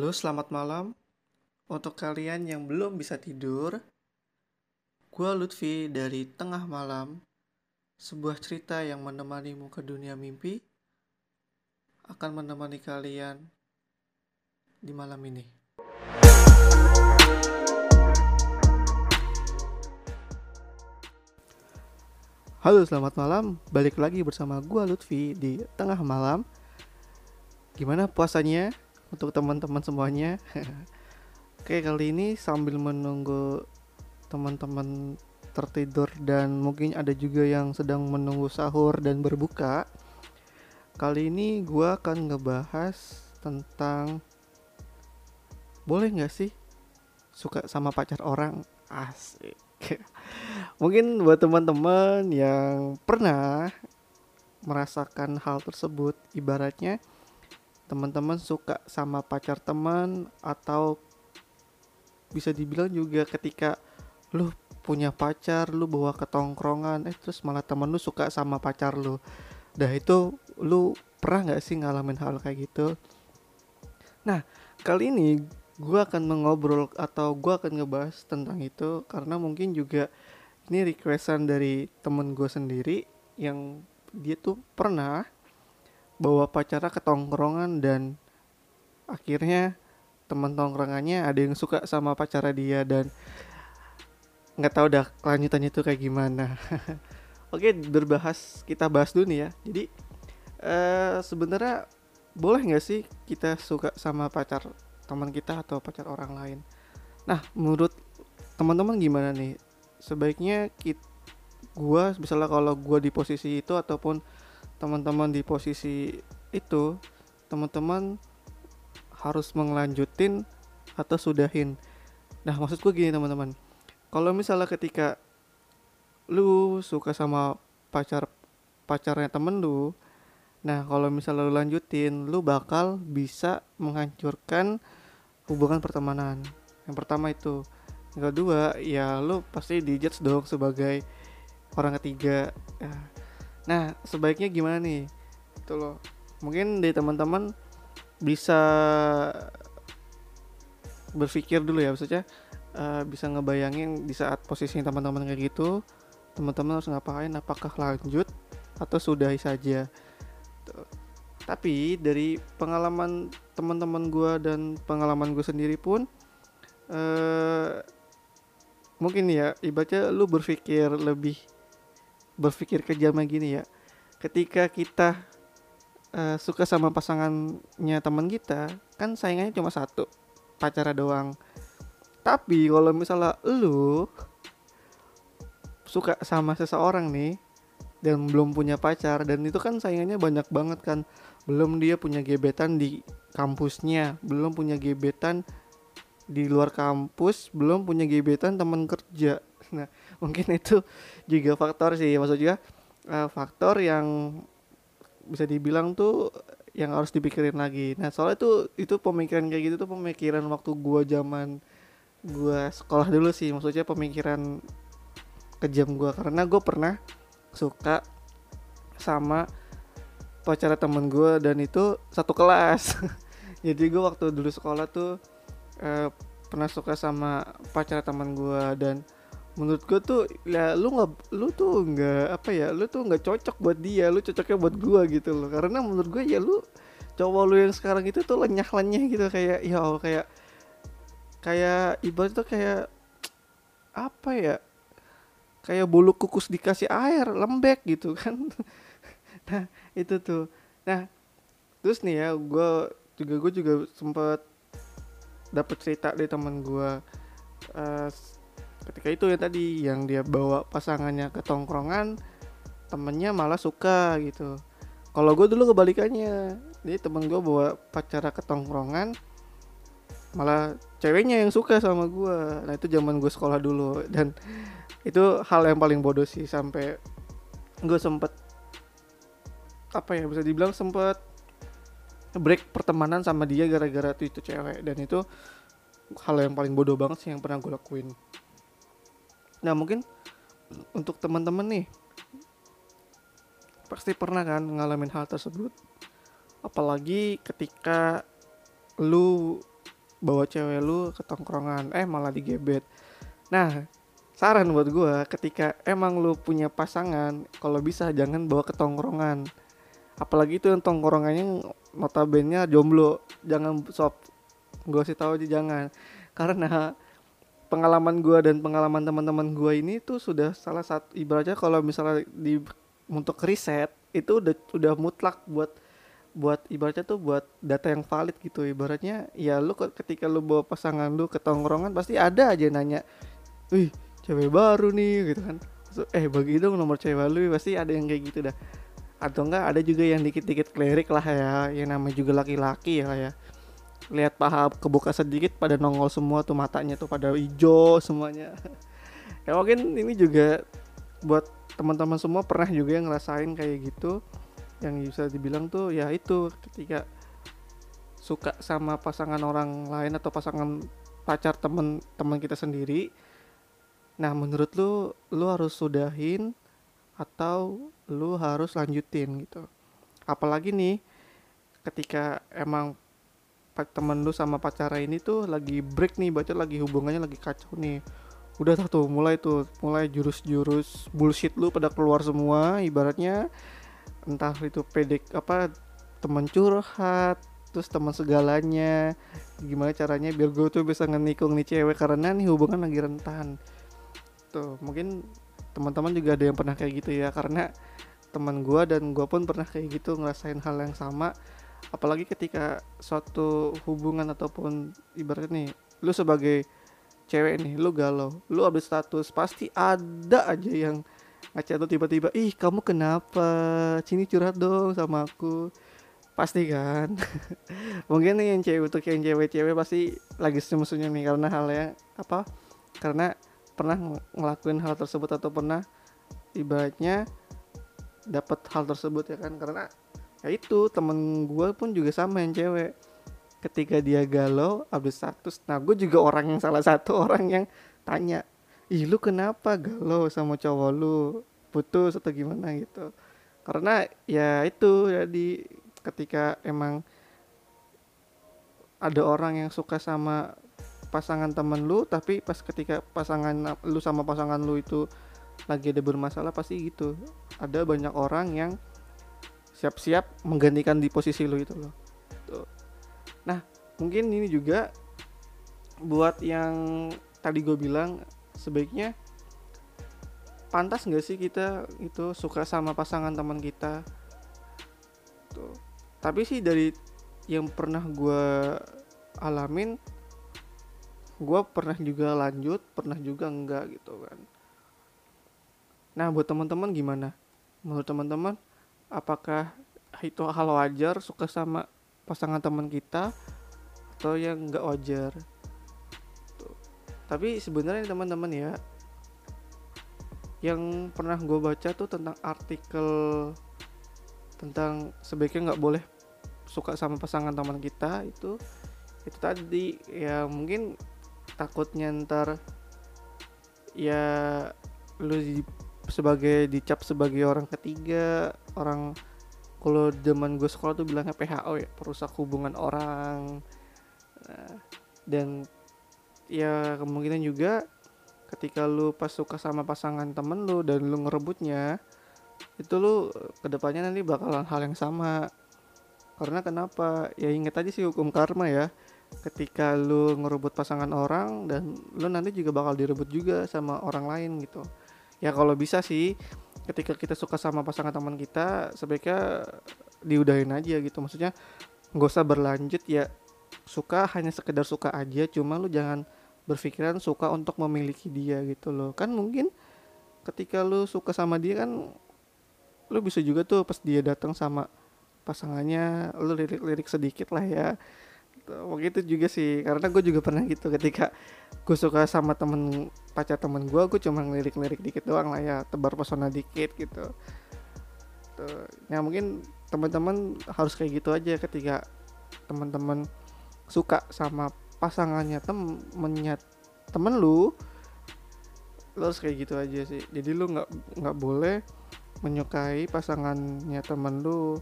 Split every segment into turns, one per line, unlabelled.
Halo, selamat malam. Untuk kalian yang belum bisa tidur, gue Lutfi dari Tengah Malam, sebuah cerita yang menemanimu ke dunia mimpi, akan menemani kalian di malam ini. Halo, selamat malam. Balik lagi bersama gue Lutfi di Tengah Malam. Gimana puasanya untuk teman-teman semuanya? Oke, kali ini sambil menunggu teman-teman tertidur dan mungkin ada juga yang sedang menunggu sahur dan berbuka. Kali ini gue akan ngebahas tentang boleh nggak sih suka sama pacar orang asik mungkin buat teman-teman yang pernah merasakan hal tersebut ibaratnya teman-teman suka sama pacar teman atau bisa dibilang juga ketika lu punya pacar lu bawa ke tongkrongan eh terus malah temen lu suka sama pacar lu. Dah itu lu pernah nggak sih ngalamin hal kayak gitu? Nah kali ini gue akan mengobrol atau gue akan ngebahas tentang itu karena mungkin juga ini requestan dari temen gue sendiri yang dia tuh pernah bawa pacarnya ke tongkrongan dan akhirnya teman tongkrongannya ada yang suka sama pacarnya dia dan nggak tahu dah kelanjutannya itu kayak gimana oke berbahas kita bahas dulu nih ya jadi uh, sebenarnya boleh nggak sih kita suka sama pacar teman kita atau pacar orang lain. Nah, menurut teman-teman gimana nih? Sebaiknya kita gua misalnya kalau gua di posisi itu ataupun teman-teman di posisi itu, teman-teman harus mengelanjutin atau sudahin. Nah, maksudku gini teman-teman. Kalau misalnya ketika lu suka sama pacar pacarnya temen lu, nah kalau misalnya lu lanjutin, lu bakal bisa menghancurkan hubungan pertemanan yang pertama itu yang kedua ya lu pasti dijudge dong sebagai orang ketiga ya. Nah sebaiknya gimana nih? Itu loh. Mungkin dari teman-teman bisa berpikir dulu ya maksudnya uh, bisa ngebayangin di saat posisi teman-teman kayak gitu teman-teman harus ngapain apakah lanjut atau sudahi saja. Tapi dari pengalaman teman-teman gue dan pengalaman gue sendiri pun uh, mungkin ya ibaratnya lu berpikir lebih berpikir kejamnya gini ya. Ketika kita uh, suka sama pasangannya teman kita kan saingannya cuma satu pacara doang. Tapi kalau misalnya lu suka sama seseorang nih dan belum punya pacar dan itu kan saingannya banyak banget kan. Belum dia punya gebetan di kampusnya belum punya gebetan di luar kampus belum punya gebetan teman kerja nah mungkin itu juga faktor sih. Maksudnya uh, faktor yang bisa dibilang tuh yang harus dipikirin lagi. Nah soalnya itu itu pemikiran kayak gitu tuh pemikiran waktu gua zaman gua sekolah dulu sih. Maksudnya pemikiran kejam gua. Karena gue pernah suka sama pacar temen gue dan itu satu kelas. Jadi gue waktu dulu sekolah tuh uh, pernah suka sama pacar teman gue dan menurut gue tuh ya lu nggak lu tuh nggak apa ya lu tuh nggak cocok buat dia lu cocoknya buat gue gitu loh. Karena menurut gue ya lu cowok lu yang sekarang itu tuh lenyah lenyah gitu kayak ya Allah kayak kayak ibarat tuh kayak apa ya kayak bulu kukus dikasih air lembek gitu kan. Nah itu tuh. Nah terus nih ya gue juga gue juga sempet dapet cerita dari teman gue uh, ketika itu ya tadi yang dia bawa pasangannya ke tongkrongan temennya malah suka gitu. Kalau gue dulu kebalikannya. Jadi temen gue bawa pacara ke tongkrongan malah ceweknya yang suka sama gue nah itu zaman gue sekolah dulu. Dan itu hal yang paling bodoh sih sampai gue sempet apa ya bisa dibilang sempet break pertemanan sama dia gara-gara tuh itu cewek. Dan itu hal yang paling bodoh banget sih yang pernah gue lakuin nah mungkin untuk teman-teman nih pasti pernah kan ngalamin hal tersebut? Apalagi ketika lu bawa cewek lu ke tongkrongan eh malah digebet. Nah saran buat gue ketika emang lu punya pasangan kalau bisa jangan bawa ke tongkrongan. Apalagi itu yang tongkrongannya notabene jomblo. Jangan sob gue sih tahu aja jangan. Karena pengalaman gue dan pengalaman teman-teman gue ini tuh sudah salah satu ibaratnya kalau misalnya di untuk riset itu udah udah mutlak buat buat ibaratnya tuh buat data yang valid gitu. Ibaratnya ya lu ketika lu bawa pasangan lu ke tongkrongan pasti ada aja nanya wih cewek baru nih gitu kan. Eh bagi dong nomor cewek lu pasti ada yang kayak gitu dah. Atau enggak ada juga yang dikit-dikit klerik lah ya yang namanya juga laki-laki ya ya lihat paha kebuka sedikit pada nongol semua tuh matanya tuh pada hijau semuanya. Ya mungkin ini juga buat teman-teman semua pernah juga yang ngerasain kayak gitu. Yang bisa dibilang tuh ya itu ketika suka sama pasangan orang lain atau pasangan pacar temen-temen kita sendiri. Nah, menurut lu lu harus sudahin atau lu harus lanjutin gitu. Apalagi nih ketika emang temen lu sama pacara ini tuh lagi break nih, baca lagi hubungannya lagi kacau nih. Udah tuh mulai tuh, mulai jurus-jurus bullshit lu pada keluar semua ibaratnya entah itu pedek apa teman curhat terus teman segalanya gimana caranya biar gue tuh bisa ngenikung nih cewek karena nih hubungan lagi rentan tuh mungkin teman-teman juga ada yang pernah kayak gitu ya karena teman gue dan gue pun pernah kayak gitu ngerasain hal yang sama apalagi ketika suatu hubungan ataupun ibaratnya nih lu sebagai cewek nih lu galau lu abis status pasti ada aja yang ngechat tuh tiba-tiba ih kamu kenapa? Sini curhat dong sama aku. Pasti kan? Mungkin nih yang cewek untuk yang cewek-cewek pasti lagi senyum-senyum nih karena hal yang apa karena pernah ngelakuin hal tersebut atau pernah ibaratnya dapat hal tersebut ya kan? Karena ya itu temen gue pun juga sama yang cewek. Ketika dia galau habis status nah gue juga orang yang salah satu orang yang tanya ih lu kenapa galau sama cowok lu? Putus atau gimana? Gitu. Karena ya itu jadi ketika emang ada orang yang suka sama pasangan temen lu tapi pas ketika pasangan lu sama pasangan lu itu lagi ada bermasalah pasti gitu. Ada banyak orang yang siap-siap menggantikan di posisi lu itu loh. Tuh. Nah mungkin ini juga buat yang tadi gue bilang sebaiknya pantas nggak sih kita itu suka sama pasangan teman kita? Tuh. Tapi sih dari yang pernah gue alamin gue pernah juga lanjut pernah juga enggak gitu kan. Nah buat teman-teman gimana? Menurut teman-teman apakah itu hal wajar suka sama pasangan teman kita atau yang enggak wajar Tuh. tapi sebenarnya teman-teman ya yang pernah gue baca tuh tentang artikel tentang sebaiknya nggak boleh suka sama pasangan teman kita itu itu tadi ya mungkin takutnya ntar ya lu sebagai dicap sebagai orang ketiga orang kalau zaman gue sekolah tuh bilangnya PHO ya perusak hubungan orang. Nah, dan ya kemungkinan juga ketika lu pas suka sama pasangan temen lu dan lu ngerebutnya itu lu ke depannya nanti bakalan hal yang sama. Karena kenapa? Ya inget aja sih hukum karma ya. Ketika lu ngerebut pasangan orang dan lu nanti juga bakal direbut juga sama orang lain gitu ya kalau bisa sih ketika kita suka sama pasangan teman kita sebaiknya diudahin aja gitu. Maksudnya nggak usah berlanjut ya suka hanya sekedar suka aja. Cuma lu jangan berpikiran suka untuk memiliki dia gitu loh. Kan mungkin ketika lu suka sama dia kan lu bisa juga tuh pas dia datang sama pasangannya lu lirik-lirik sedikit lah ya begitu juga sih karena gue juga pernah gitu ketika gue suka sama temen pacar temen gue gue cuma ngelirik-lirik dikit doang lah ya tebar pesona dikit gitu. Ya mungkin teman-teman harus kayak gitu aja ketika teman-teman suka sama pasangannya temennya temen lu lu harus kayak gitu aja sih. Jadi lu nggak nggak boleh menyukai pasangannya temen lu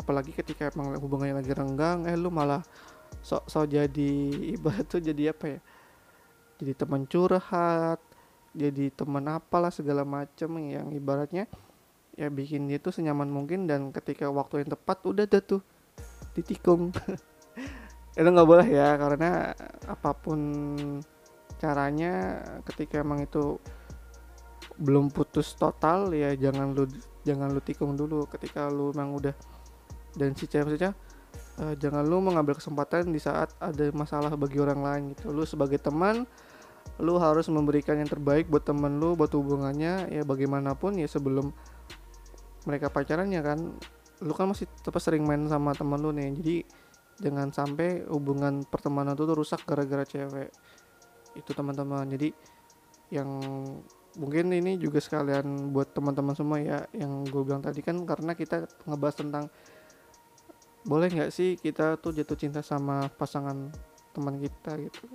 apalagi ketika emang hubungannya lagi renggang eh lu malah sok sok jadi ibarat tuh jadi apa ya? Jadi teman curhat jadi teman apalah segala macem yang ibaratnya ya bikin dia tuh senyaman mungkin dan ketika waktu yang tepat udah dah tuh ditikung. Itu nggak boleh ya karena apa pun caranya ketika emang itu belum putus total ya jangan lu jangan lu tikung dulu. Ketika lu emang udah dan si cewek uh, jangan lu mengambil kesempatan di saat ada masalah bagi orang lain gitu. Lu sebagai teman lu harus memberikan yang terbaik buat temen lu buat hubungannya ya bagaimanapun ya sebelum mereka pacaran ya kan. Lu kan masih tetap sering main sama temen lu nih jadi jangan sampai hubungan pertemanan itu tuh rusak gara-gara cewek itu teman-teman. Jadi yang mungkin ini juga sekalian buat teman-teman semua ya yang gue bilang tadi kan karena kita ngebahas tentang boleh nggak sih kita tuh jatuh cinta sama pasangan teman kita gitu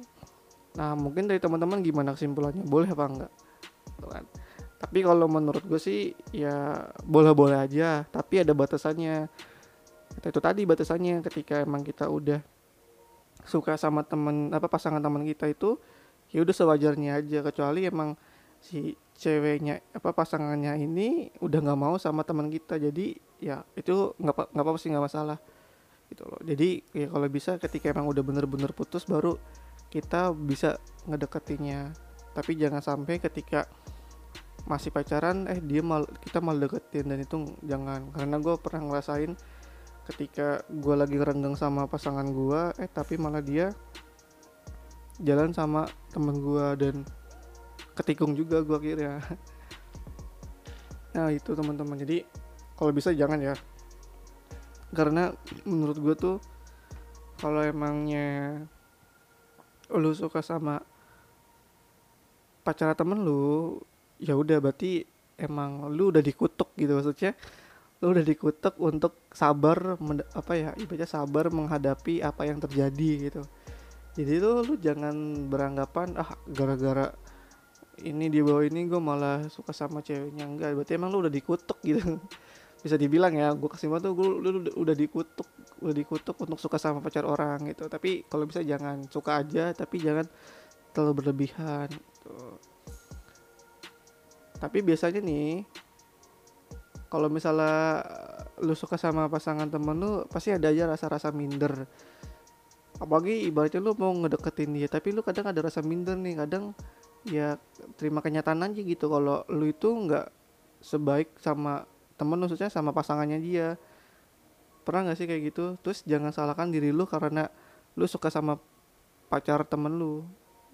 Nah mungkin dari teman-teman gimana kesimpulannya? Boleh apa enggak? Kan. Tapi kalau menurut gue sih ya boleh-boleh aja. Tapi ada batasannya. Itu tadi batasannya ketika emang kita udah suka sama temen apa pasangan teman kita itu ya udah sewajarnya aja kecuali emang si ceweknya apa pasangannya ini udah nggak mau sama teman kita jadi ya itu nggak nggak apa-apa sih nggak masalah gitu loh. Jadi ya kalau bisa ketika emang udah bener-bener putus baru kita bisa ngedeketinya. Tapi jangan sampai ketika masih pacaran eh dia mal kita malah deketin dan itu jangan. Karena gue pernah ngerasain ketika gue lagi ngerenggang sama pasangan gue eh tapi malah dia jalan sama temen gue dan ketikung juga gue akhirnya. Nah itu teman-teman. Jadi kalau bisa jangan ya karena menurut gue tuh kalau emangnya lu suka sama pacar temen lu ya udah berarti emang lu udah dikutuk gitu. Maksudnya lu udah dikutuk untuk sabar apa ya ibaratnya sabar menghadapi apa yang terjadi gitu. Jadi itu lu jangan beranggapan ah gara-gara ini di bawah ini gue malah suka sama ceweknya. Enggak berarti emang lu udah dikutuk gitu bisa dibilang ya gue kesimpulan tuh gue udah dikutuk udah dikutuk untuk suka sama pacar orang gitu. Tapi kalau bisa jangan suka aja tapi jangan terlalu berlebihan gitu. tapi biasanya nih kalau misalnya lu suka sama pasangan temen lu pasti ada aja rasa-rasa minder. Apalagi ibaratnya lu mau ngedeketin dia tapi lu kadang ada rasa minder nih kadang ya terima kenyataan aja gitu. Kalau lu itu nggak sebaik sama temen maksudnya sama pasangannya dia. Pernah gak sih kayak gitu? Terus jangan salahkan diri lu karena lu suka sama pacar temen lu.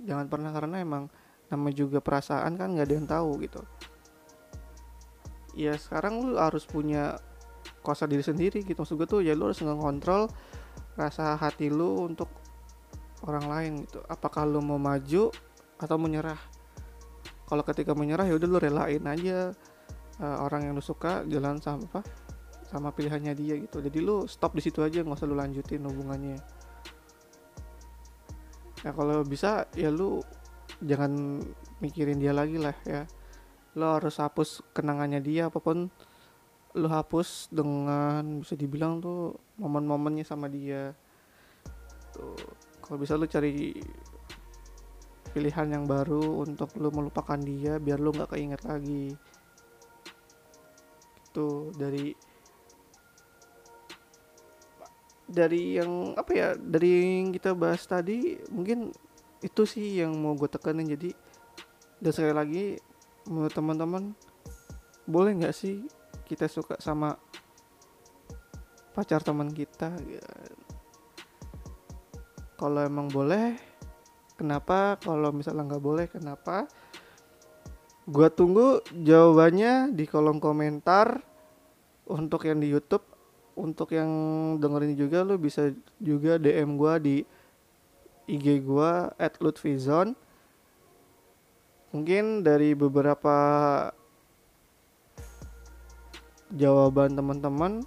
Jangan pernah karena emang nama juga perasaan kan nggak ada yang tahu gitu. Ya sekarang lu harus punya kuasa diri sendiri gitu. Maksud gue tuh ya lu harus ngontrol rasa hati lu untuk orang lain gitu. Apakah lu mau maju atau menyerah? Kalau ketika menyerah ya udah lu relain aja uh, orang yang lu suka jalan sama apa? Sama pilihannya dia gitu. Jadi lu stop di situ aja nggak usah lu lanjutin hubungannya. Ya kalau bisa ya lu jangan mikirin dia lagi lah ya. Lo harus hapus kenangannya dia apa pun lo hapus dengan bisa dibilang tuh momen-momennya sama dia. Tuh kalau bisa lo cari pilihan yang baru untuk lo melupakan dia biar lo nggak keinget lagi gitu dari dari yang apa ya dari yang kita bahas tadi mungkin itu sih yang mau gue tekanin jadi dan sekali lagi menurut teman-teman boleh nggak sih kita suka sama pacar teman kita? Kalau emang boleh kenapa? Kalau misalnya nggak boleh kenapa Gua tunggu jawabannya di kolom komentar untuk yang di YouTube. Untuk yang dengerin juga lu bisa juga DM gua di IG gua @lutfizon. Mungkin dari beberapa jawaban teman-teman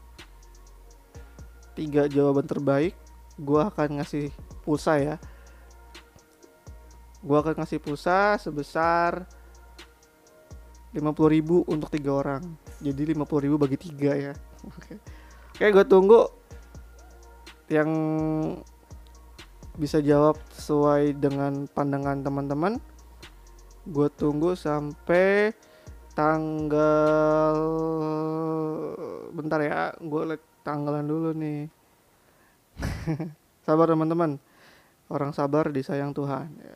tiga jawaban terbaik gua akan ngasih pulsa ya gua akan ngasih pulsa sebesar 50.000 untuk tiga orang. Jadi 50.000 bagi tiga ya. Oke. Okay. gue tunggu yang bisa jawab sesuai dengan pandangan teman-teman. Gue tunggu sampai tanggal bentar ya gue liat tanggalan dulu nih. Sabar teman-teman. Orang sabar disayang Tuhan ya.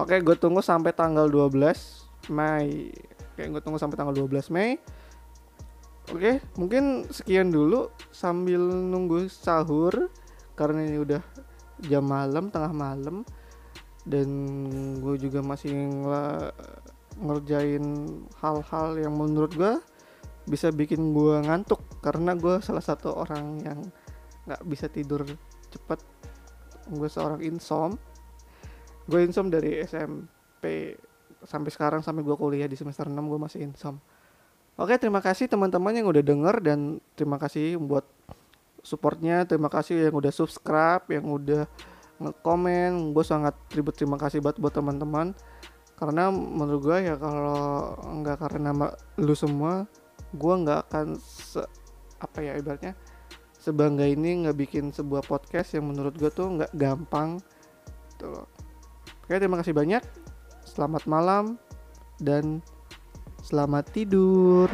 oke gue tunggu sampai tanggal 12 Mei. Oke gue tunggu sampai tanggal 12 Mei. Oke mungkin sekian dulu sambil nunggu sahur karena ini udah jam malam tengah malam. Dan gue juga masih ngerjain hal-hal yang menurut gue bisa bikin gue ngantuk. Karena gue salah satu orang yang nggak bisa tidur cepet gue seorang insom. Gue insom dari SMP sampai sekarang sampai gue kuliah di semester 6 gue masih insom oke terima kasih teman-teman yang udah denger dan terima kasih buat supportnya. Terima kasih yang udah subscribe yang udah ngekomen. Gue sangat ribet terima kasih buat buat teman-teman. Karena menurut gue ya kalau nggak karena lu semua gue nggak akan se apa ya ibaratnya sebangga ini nggak bikin sebuah podcast yang menurut gue tuh nggak gampang loh. oke terima kasih banyak selamat malam dan selamat tidur